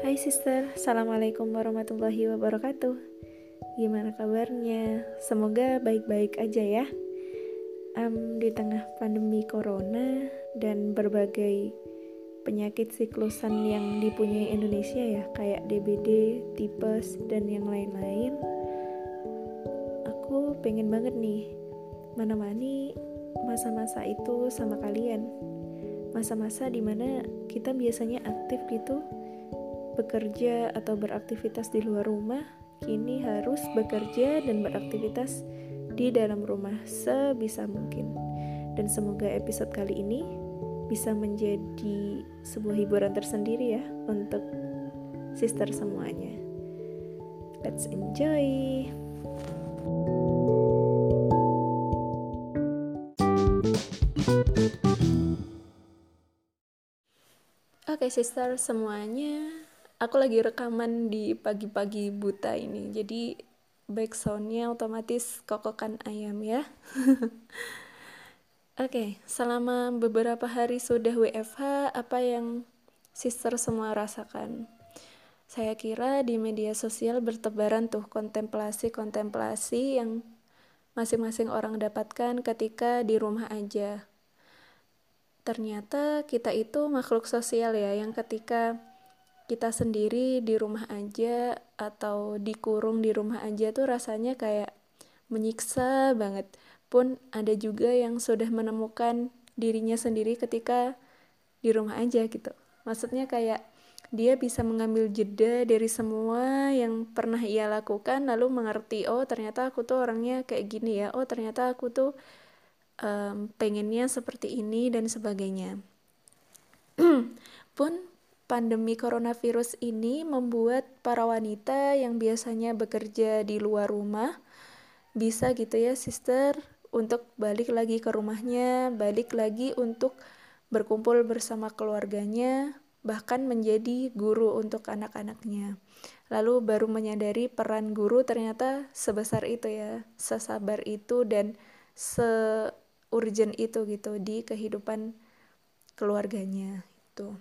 Hai sister, Assalamualaikum warahmatullahi wabarakatuh. Gimana kabarnya? Semoga baik-baik aja ya. Um, Di tengah pandemi corona dan berbagai penyakit siklusan yang dipunyai Indonesia ya Kayak DBD, tipes, dan yang lain-lain Aku pengen banget nih menemani masa-masa itu sama kalian. Masa-masa di mana kita biasanya aktif gitu bekerja atau beraktivitas di luar rumah, kini harus bekerja dan beraktivitas di dalam rumah sebisa mungkin. Dan semoga episode kali ini bisa menjadi sebuah hiburan tersendiri ya untuk sister semuanya. Let's enjoy. Oke okay, sister semuanya aku lagi rekaman di pagi-pagi buta ini jadi backsoundnya otomatis kokokan ayam ya Oke, okay, selama beberapa hari sudah WFH, apa yang sister semua rasakan? Saya kira di media sosial bertebaran tuh kontemplasi-kontemplasi yang masing-masing orang dapatkan ketika di rumah aja. Ternyata kita itu makhluk sosial ya, yang ketika kita sendiri di rumah aja atau dikurung di rumah aja tuh rasanya kayak menyiksa banget. Pun ada juga yang sudah menemukan dirinya sendiri ketika di rumah aja gitu. Maksudnya kayak dia bisa mengambil jeda dari semua yang pernah ia lakukan lalu mengerti oh ternyata aku tuh orangnya kayak gini ya oh ternyata aku tuh um, pengennya seperti ini dan sebagainya pun pandemi coronavirus ini membuat para wanita yang biasanya bekerja di luar rumah bisa gitu ya sister untuk balik lagi ke rumahnya, balik lagi untuk berkumpul bersama keluarganya, bahkan menjadi guru untuk anak-anaknya. Lalu baru menyadari peran guru ternyata sebesar itu ya, sesabar itu dan se-urgent itu gitu di kehidupan keluarganya itu.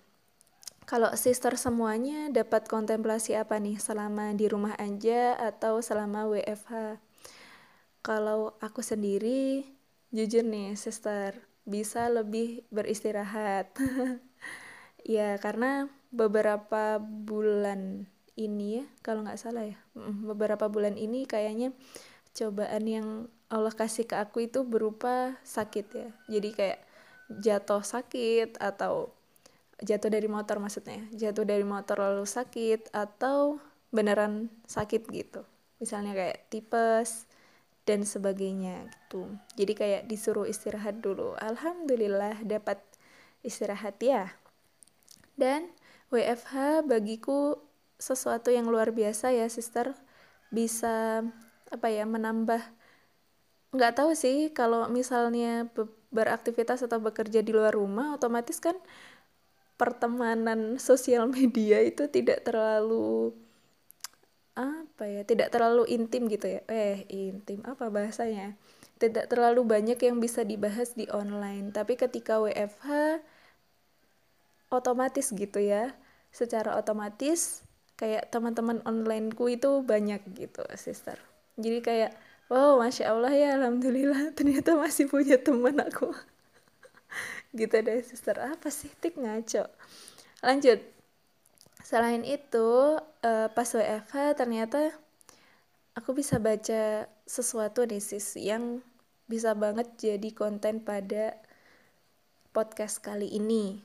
Kalau sister semuanya dapat kontemplasi apa nih selama di rumah aja atau selama WFH? Kalau aku sendiri, jujur nih sister, bisa lebih beristirahat. ya karena beberapa bulan ini ya, kalau nggak salah ya, beberapa bulan ini kayaknya cobaan yang Allah kasih ke aku itu berupa sakit ya. Jadi kayak jatuh sakit atau jatuh dari motor maksudnya. Jatuh dari motor lalu sakit atau beneran sakit gitu. Misalnya kayak tipes dan sebagainya gitu. Jadi kayak disuruh istirahat dulu. Alhamdulillah dapat istirahat ya. Dan WFH bagiku sesuatu yang luar biasa ya sister. Bisa apa ya menambah. Nggak tahu sih kalau misalnya beraktivitas atau bekerja di luar rumah otomatis kan pertemanan sosial media itu tidak terlalu apa ya tidak terlalu intim gitu ya. Eh intim apa bahasanya? Tidak terlalu banyak yang bisa dibahas di online. Tapi ketika WFH otomatis gitu ya. Secara otomatis kayak teman-teman onlineku itu banyak gitu sister. Jadi kayak wow masya allah ya alhamdulillah ternyata masih punya teman aku gitu deh sister. Apa sih tik ngaco? Lanjut. Selain itu uh, pas WFH ternyata aku bisa baca sesuatu nih sis yang bisa banget jadi konten pada podcast kali ini.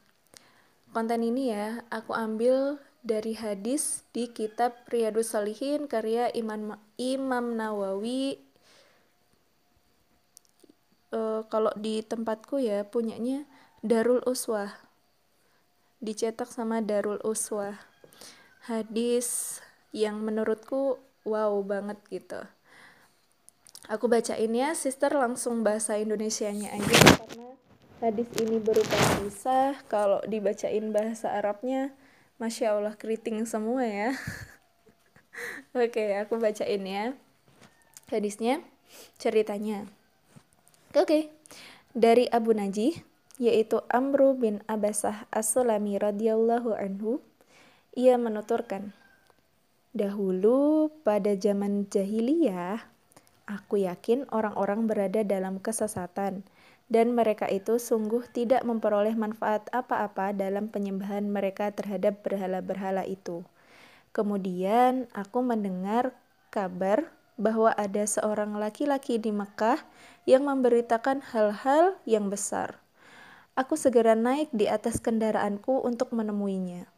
Konten ini ya aku ambil dari hadis di kitab Riyadus Salihin karya Imam Imam Nawawi. Uh, kalau di tempatku ya punyanya Darul Uswah. Dicetak sama Darul Uswah. Hadis yang menurutku wow banget gitu. Aku bacain ya sister langsung bahasa Indonesianya aja karena hadis ini berupa kisah. Kalau dibacain bahasa Arabnya Masya Allah keriting semua ya. Oke aku bacain ya Hadisnya ceritanya. Oke, dari Abu Najih, yaitu Amru bin Abasah As-Sulami radhiyallahu anhu, Ia menuturkan, Dahulu pada zaman jahiliyah, aku yakin orang-orang berada dalam kesesatan dan mereka itu sungguh tidak memperoleh manfaat apa-apa dalam penyembahan mereka terhadap berhala-berhala itu. Kemudian aku mendengar kabar bahwa ada seorang laki-laki di Mekah yang memberitakan hal-hal yang besar. Aku segera naik di atas kendaraanku untuk menemuinya.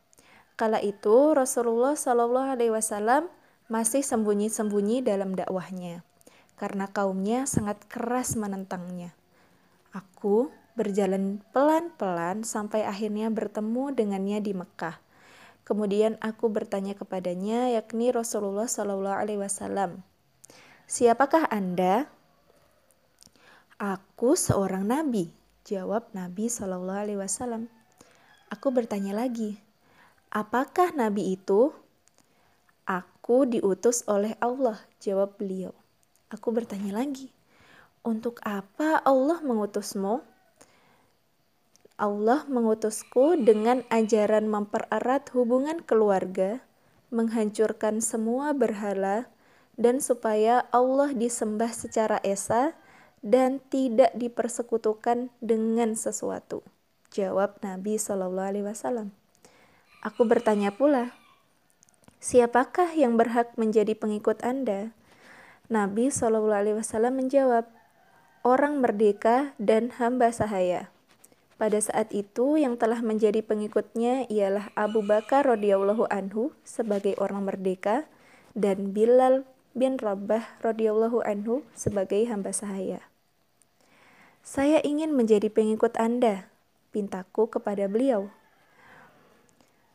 Kala itu Rasulullah Shallallahu Alaihi Wasallam masih sembunyi-sembunyi dalam dakwahnya karena kaumnya sangat keras menentangnya. Aku berjalan pelan-pelan sampai akhirnya bertemu dengannya di Mekah. Kemudian aku bertanya kepadanya, yakni Rasulullah Shallallahu Alaihi Wasallam, siapakah anda? Aku seorang nabi, jawab Nabi Shallallahu Alaihi Wasallam. Aku bertanya lagi, Apakah nabi itu? Aku diutus oleh Allah, jawab beliau. Aku bertanya lagi, untuk apa Allah mengutusmu? Allah mengutusku dengan ajaran mempererat hubungan keluarga, menghancurkan semua berhala, dan supaya Allah disembah secara esa dan tidak dipersekutukan dengan sesuatu. Jawab Nabi Shallallahu Alaihi Wasallam. Aku bertanya pula, siapakah yang berhak menjadi pengikut Anda? Nabi Shallallahu Alaihi Wasallam menjawab, orang merdeka dan hamba sahaya. Pada saat itu yang telah menjadi pengikutnya ialah Abu Bakar radhiyallahu anhu sebagai orang merdeka dan Bilal bin Rabah radhiyallahu anhu sebagai hamba sahaya. Saya ingin menjadi pengikut Anda, pintaku kepada beliau.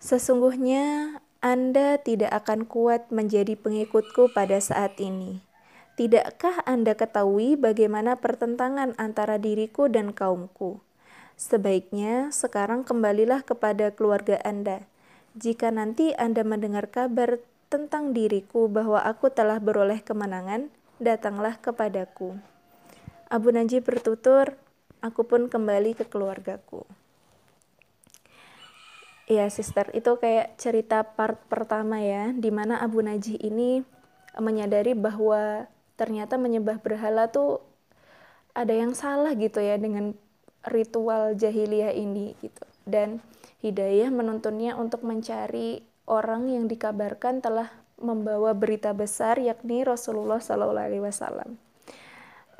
Sesungguhnya Anda tidak akan kuat menjadi pengikutku pada saat ini. Tidakkah Anda ketahui bagaimana pertentangan antara diriku dan kaumku? Sebaiknya sekarang kembalilah kepada keluarga Anda. Jika nanti Anda mendengar kabar tentang diriku bahwa aku telah beroleh kemenangan, datanglah kepadaku. Abu Najib bertutur, aku pun kembali ke keluargaku. Iya, sister, itu kayak cerita part pertama ya, di mana Abu Najih ini menyadari bahwa ternyata menyembah berhala tuh ada yang salah gitu ya dengan ritual jahiliyah ini gitu. Dan Hidayah menuntunnya untuk mencari orang yang dikabarkan telah membawa berita besar yakni Rasulullah Shallallahu Alaihi Wasallam.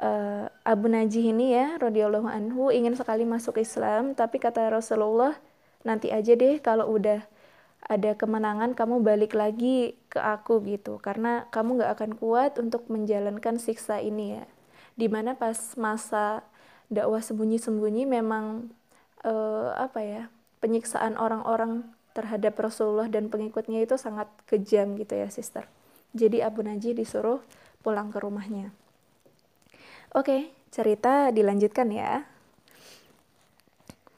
Uh, Abu Najih ini ya, radhiyallahu anhu ingin sekali masuk Islam, tapi kata Rasulullah, nanti aja deh kalau udah ada kemenangan kamu balik lagi ke aku gitu. Karena kamu gak akan kuat untuk menjalankan siksa ini ya. Di mana pas masa dakwah sembunyi-sembunyi memang uh, apa ya penyiksaan orang-orang terhadap Rasulullah dan pengikutnya itu sangat kejam gitu ya sister. Jadi Abu Najih disuruh pulang ke rumahnya oke cerita dilanjutkan ya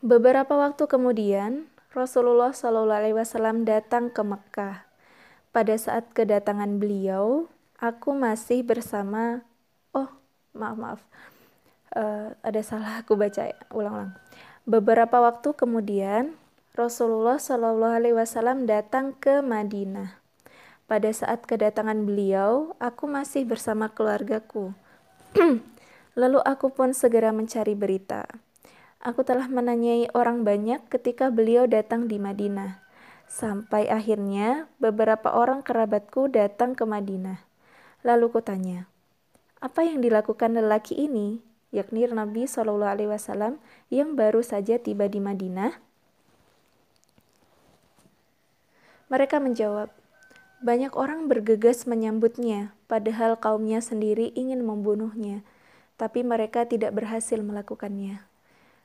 Beberapa waktu kemudian, Rasulullah Wasallam datang ke Mekah. Pada saat kedatangan beliau, aku masih bersama. Oh, maaf maaf, uh, ada salah aku baca ya. Ulang-ulang. Beberapa waktu kemudian, Rasulullah Wasallam datang ke Madinah. Pada saat kedatangan beliau, aku masih bersama keluargaku. Lalu aku pun segera mencari berita. Aku telah menanyai orang banyak ketika beliau datang di Madinah. Sampai akhirnya beberapa orang kerabatku datang ke Madinah. Lalu kutanya, apa yang dilakukan lelaki ini, yakni Nabi Shallallahu Alaihi Wasallam yang baru saja tiba di Madinah? Mereka menjawab, banyak orang bergegas menyambutnya, padahal kaumnya sendiri ingin membunuhnya, tapi mereka tidak berhasil melakukannya.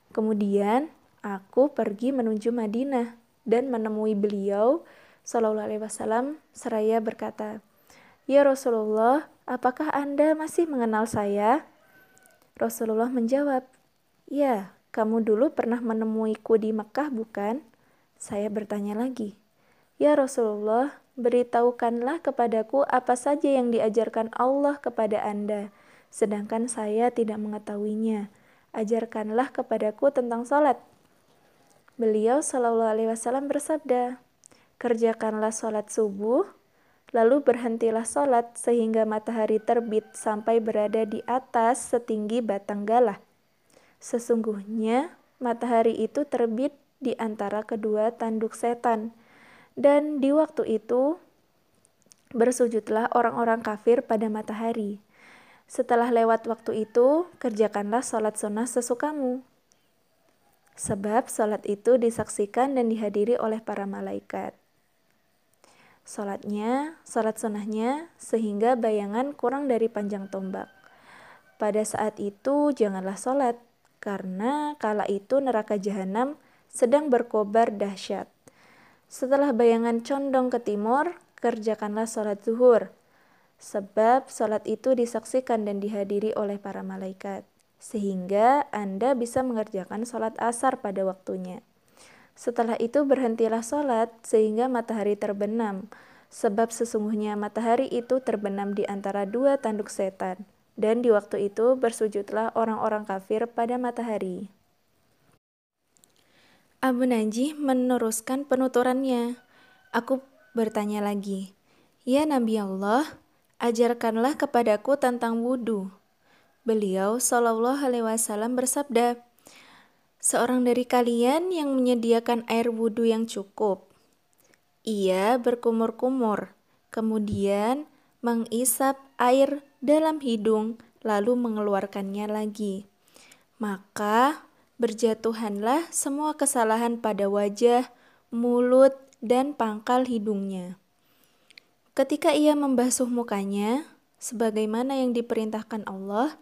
Kemudian aku pergi menuju Madinah dan menemui beliau Shallallahu Alaihi Wasallam seraya berkata, Ya Rasulullah, apakah Anda masih mengenal saya? Rasulullah menjawab, Ya, kamu dulu pernah menemuiku di Mekah bukan? Saya bertanya lagi, Ya Rasulullah, beritahukanlah kepadaku apa saja yang diajarkan Allah kepada Anda, sedangkan saya tidak mengetahuinya ajarkanlah kepadaku tentang salat. Beliau Shallallahu Alaihi Wasallam bersabda, kerjakanlah sholat subuh, lalu berhentilah sholat sehingga matahari terbit sampai berada di atas setinggi batang galah. Sesungguhnya matahari itu terbit di antara kedua tanduk setan, dan di waktu itu bersujudlah orang-orang kafir pada matahari. Setelah lewat waktu itu, kerjakanlah sholat sunnah sesukamu. Sebab sholat itu disaksikan dan dihadiri oleh para malaikat. Sholatnya, sholat sunnahnya, sehingga bayangan kurang dari panjang tombak. Pada saat itu janganlah sholat, karena kala itu neraka jahanam sedang berkobar dahsyat. Setelah bayangan condong ke timur, kerjakanlah sholat zuhur. Sebab sholat itu disaksikan dan dihadiri oleh para malaikat. Sehingga Anda bisa mengerjakan sholat asar pada waktunya. Setelah itu berhentilah sholat sehingga matahari terbenam. Sebab sesungguhnya matahari itu terbenam di antara dua tanduk setan. Dan di waktu itu bersujudlah orang-orang kafir pada matahari. Abu Najih meneruskan penuturannya. Aku bertanya lagi, Ya Nabi Allah, ajarkanlah kepadaku tentang wudhu. Beliau Shallallahu Alaihi Wasallam bersabda, seorang dari kalian yang menyediakan air wudhu yang cukup. Ia berkumur-kumur, kemudian mengisap air dalam hidung, lalu mengeluarkannya lagi. Maka berjatuhanlah semua kesalahan pada wajah, mulut, dan pangkal hidungnya. Ketika ia membasuh mukanya, sebagaimana yang diperintahkan Allah,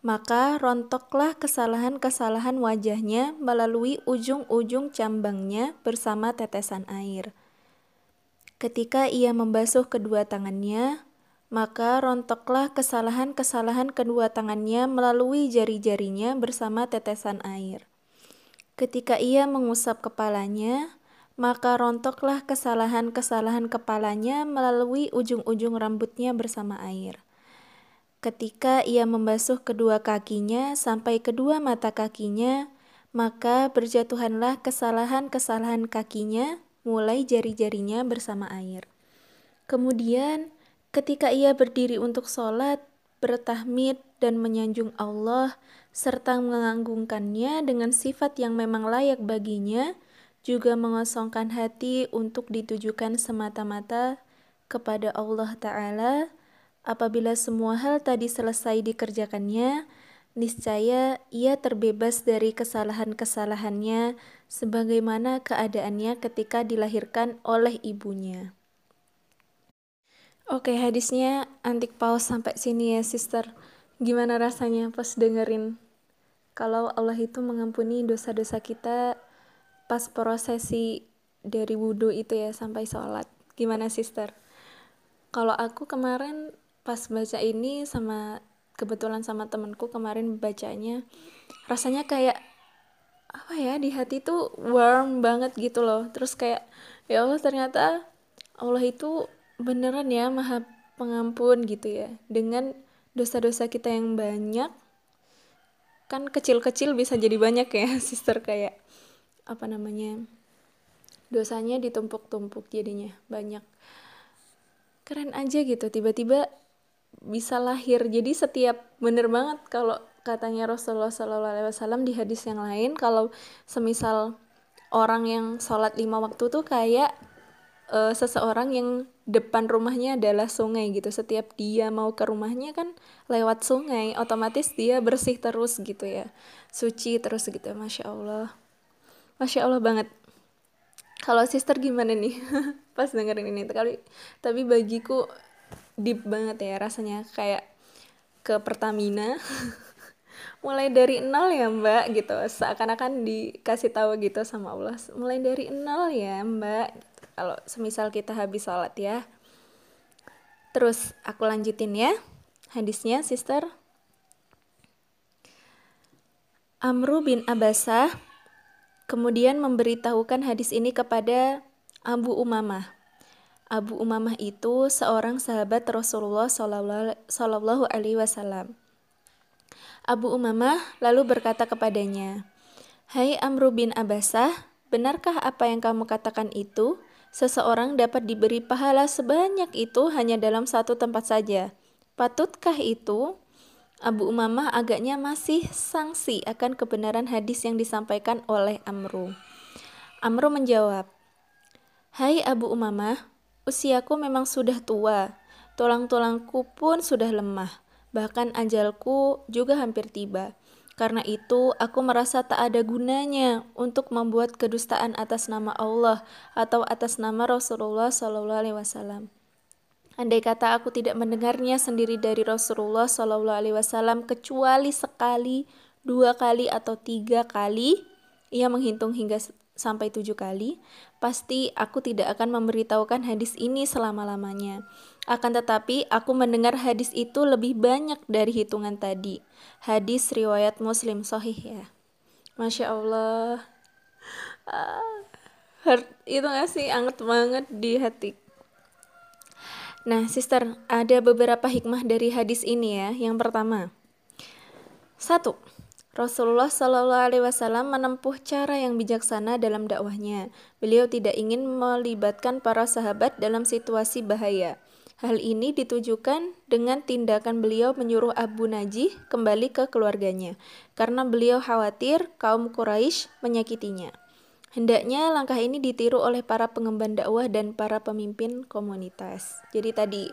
maka rontoklah kesalahan-kesalahan wajahnya melalui ujung-ujung cambangnya bersama tetesan air. Ketika ia membasuh kedua tangannya, maka rontoklah kesalahan-kesalahan kedua tangannya melalui jari-jarinya bersama tetesan air. Ketika ia mengusap kepalanya, maka rontoklah kesalahan-kesalahan kepalanya melalui ujung-ujung rambutnya bersama air. Ketika ia membasuh kedua kakinya sampai kedua mata kakinya, maka berjatuhanlah kesalahan-kesalahan kakinya mulai jari-jarinya bersama air. Kemudian, ketika ia berdiri untuk sholat, bertahmid dan menyanjung Allah, serta menganggungkannya dengan sifat yang memang layak baginya, juga mengosongkan hati untuk ditujukan semata-mata kepada Allah Ta'ala. Apabila semua hal tadi selesai dikerjakannya, niscaya ia terbebas dari kesalahan-kesalahannya sebagaimana keadaannya ketika dilahirkan oleh ibunya. Oke, hadisnya antik paus sampai sini ya, sister. Gimana rasanya pas dengerin kalau Allah itu mengampuni dosa-dosa kita pas prosesi dari wudhu itu ya sampai sholat. Gimana sister? Kalau aku kemarin pas baca ini sama kebetulan sama temanku kemarin bacanya rasanya kayak apa ya di hati tuh warm banget gitu loh. Terus kayak ya Allah ternyata Allah itu beneran ya maha pengampun gitu ya. Dengan dosa-dosa kita yang banyak kan kecil-kecil bisa jadi banyak ya sister kayak apa namanya dosanya ditumpuk-tumpuk jadinya banyak. Keren aja gitu tiba-tiba bisa lahir. Jadi setiap bener banget kalau katanya Rasulullah SAW di hadis yang lain kalau semisal orang yang sholat lima waktu tuh kayak uh, seseorang yang depan rumahnya adalah sungai gitu. Setiap dia mau ke rumahnya kan lewat sungai otomatis dia bersih terus gitu ya. Suci terus gitu masya Allah Masya Allah banget. Kalau sister gimana nih? Pas dengerin ini kali tapi bagiku deep banget ya rasanya kayak ke Pertamina. mulai dari nol ya mbak gitu seakan-akan dikasih tahu gitu sama Allah mulai dari nol ya mbak kalau semisal kita habis sholat ya terus aku lanjutin ya hadisnya sister Amru bin Abasah kemudian memberitahukan hadis ini kepada Abu Umamah. Abu Umamah itu seorang sahabat Rasulullah Shallallahu Alaihi Wasallam. Abu Umamah lalu berkata kepadanya, Hai Amru bin Abasah, benarkah apa yang kamu katakan itu? Seseorang dapat diberi pahala sebanyak itu hanya dalam satu tempat saja. Patutkah itu? Abu Umamah agaknya masih sangsi akan kebenaran hadis yang disampaikan oleh Amru. Amru menjawab, Hai Abu Umamah, usiaku memang sudah tua, tulang-tulangku pun sudah lemah, bahkan ajalku juga hampir tiba. Karena itu, aku merasa tak ada gunanya untuk membuat kedustaan atas nama Allah atau atas nama Rasulullah Shallallahu Alaihi Wasallam. Andai kata aku tidak mendengarnya sendiri dari Rasulullah Shallallahu Alaihi Wasallam kecuali sekali, dua kali atau tiga kali, ia menghitung hingga sampai tujuh kali, pasti aku tidak akan memberitahukan hadis ini selama-lamanya. Akan tetapi, aku mendengar hadis itu lebih banyak dari hitungan tadi. Hadis riwayat Muslim sahih ya. Masya Allah. Ah, itu gak sih anget banget di hati. Nah, sister, ada beberapa hikmah dari hadis ini ya. Yang pertama, satu, Rasulullah Shallallahu Alaihi Wasallam menempuh cara yang bijaksana dalam dakwahnya. Beliau tidak ingin melibatkan para sahabat dalam situasi bahaya. Hal ini ditujukan dengan tindakan beliau menyuruh Abu Najih kembali ke keluarganya, karena beliau khawatir kaum Quraisy menyakitinya. Hendaknya langkah ini ditiru oleh para pengemban dakwah dan para pemimpin komunitas. Jadi tadi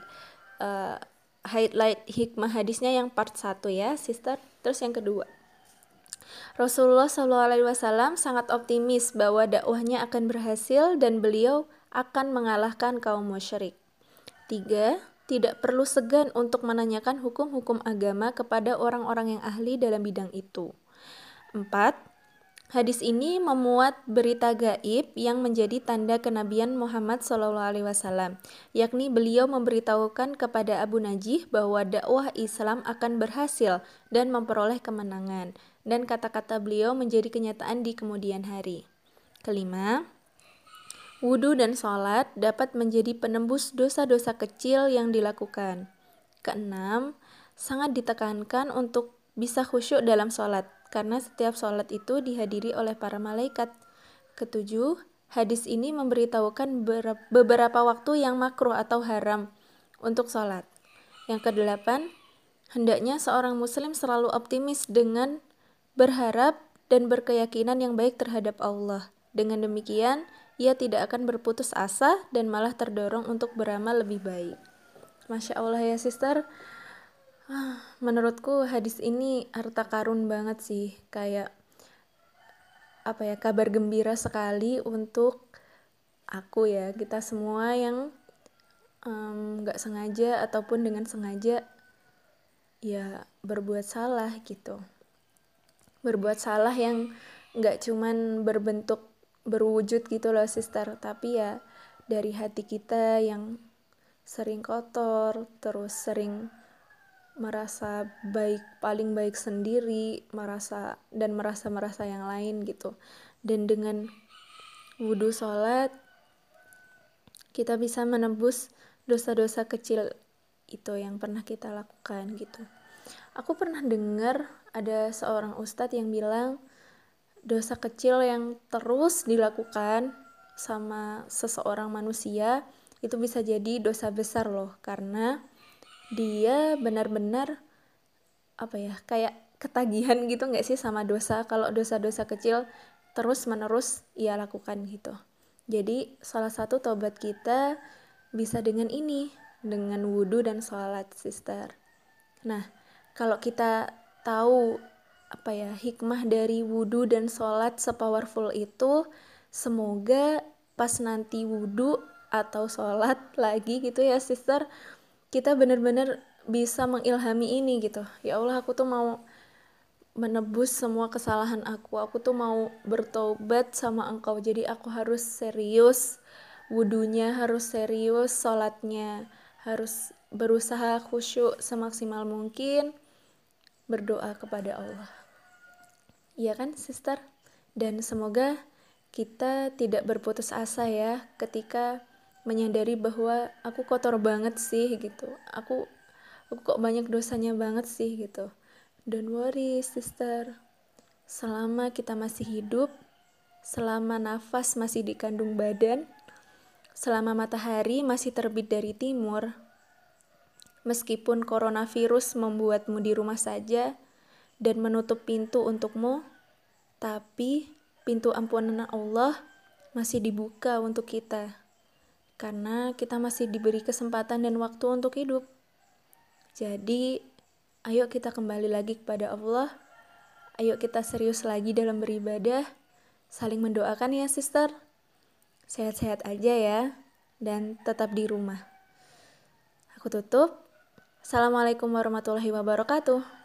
uh, highlight hikmah hadisnya yang part 1 ya, sister. Terus yang kedua. Rasulullah SAW sangat optimis bahwa dakwahnya akan berhasil dan beliau akan mengalahkan kaum musyrik. Tiga, tidak perlu segan untuk menanyakan hukum-hukum agama kepada orang-orang yang ahli dalam bidang itu. Empat, hadis ini memuat berita gaib yang menjadi tanda kenabian Muhammad SAW, yakni beliau memberitahukan kepada Abu Najih bahwa dakwah Islam akan berhasil dan memperoleh kemenangan dan kata-kata beliau menjadi kenyataan di kemudian hari. Kelima, wudhu dan sholat dapat menjadi penembus dosa-dosa kecil yang dilakukan. Keenam, sangat ditekankan untuk bisa khusyuk dalam sholat, karena setiap sholat itu dihadiri oleh para malaikat. Ketujuh, hadis ini memberitahukan beberapa waktu yang makruh atau haram untuk sholat. Yang kedelapan, hendaknya seorang muslim selalu optimis dengan berharap dan berkeyakinan yang baik terhadap Allah. Dengan demikian, ia tidak akan berputus asa dan malah terdorong untuk beramal lebih baik. Masya Allah ya sister, menurutku hadis ini harta karun banget sih, kayak apa ya kabar gembira sekali untuk aku ya kita semua yang nggak um, sengaja ataupun dengan sengaja ya berbuat salah gitu. Berbuat salah yang nggak cuman berbentuk berwujud gitu loh sister. Tapi ya dari hati kita yang sering kotor terus sering merasa baik paling baik sendiri merasa dan merasa merasa yang lain gitu. Dan dengan wudhu sholat kita bisa menembus dosa-dosa kecil itu yang pernah kita lakukan gitu. Aku pernah dengar ada seorang ustadz yang bilang dosa kecil yang terus dilakukan sama seseorang manusia itu bisa jadi dosa besar loh karena dia benar-benar apa ya kayak ketagihan gitu nggak sih sama dosa? Kalau dosa-dosa kecil terus menerus ia lakukan gitu. Jadi salah satu tobat kita bisa dengan ini dengan wudhu dan sholat sister. Nah kalau kita tahu apa ya hikmah dari wudhu dan sholat sepowerful itu semoga pas nanti wudhu atau sholat lagi gitu ya sister kita bener-bener bisa mengilhami ini gitu ya Allah aku tuh mau menebus semua kesalahan aku aku tuh mau bertobat sama engkau jadi aku harus serius wudhunya harus serius sholatnya harus berusaha khusyuk semaksimal mungkin berdoa kepada Allah. Iya kan, sister? Dan semoga kita tidak berputus asa ya ketika menyadari bahwa aku kotor banget sih gitu. Aku aku kok banyak dosanya banget sih gitu. Don't worry, sister. Selama kita masih hidup, selama nafas masih dikandung badan, selama matahari masih terbit dari timur, meskipun coronavirus membuatmu di rumah saja dan menutup pintu untukmu, tapi pintu ampunan Allah masih dibuka untuk kita. Karena kita masih diberi kesempatan dan waktu untuk hidup. Jadi, ayo kita kembali lagi kepada Allah. Ayo kita serius lagi dalam beribadah. Saling mendoakan ya, sister. Sehat-sehat aja ya, dan tetap di rumah. Aku tutup. Assalamualaikum warahmatullahi wabarakatuh.